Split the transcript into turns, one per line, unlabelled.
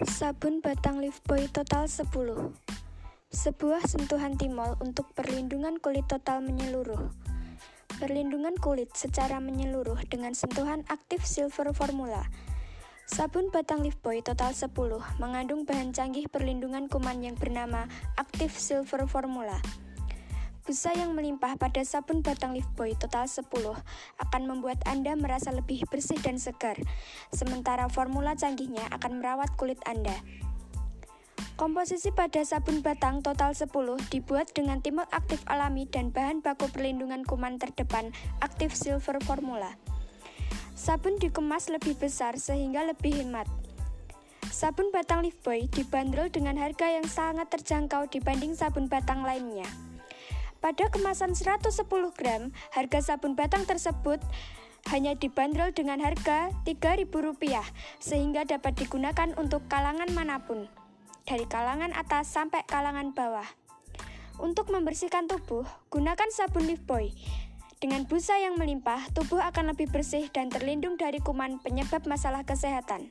Sabun batang Lifebuoy total 10 Sebuah sentuhan timol untuk perlindungan kulit total menyeluruh. Perlindungan kulit secara menyeluruh dengan sentuhan aktif silver formula. Sabun batang Lifebuoy total 10 mengandung bahan canggih perlindungan kuman yang bernama aktif silver formula Busa yang melimpah pada sabun batang Lifebuoy total 10 akan membuat Anda merasa lebih bersih dan segar, sementara formula canggihnya akan merawat kulit Anda. Komposisi pada sabun batang total 10 dibuat dengan timol aktif alami dan bahan baku perlindungan kuman terdepan aktif silver formula. Sabun dikemas lebih besar sehingga lebih hemat. Sabun batang Lifebuoy dibanderol dengan harga yang sangat terjangkau dibanding sabun batang lainnya. Pada kemasan 110 gram, harga sabun batang tersebut hanya dibanderol dengan harga Rp3.000 sehingga dapat digunakan untuk kalangan mana pun, dari kalangan atas sampai kalangan bawah. Untuk membersihkan tubuh, gunakan sabun Lifebuoy. Dengan busa yang melimpah, tubuh akan lebih bersih dan terlindung dari kuman penyebab masalah kesehatan.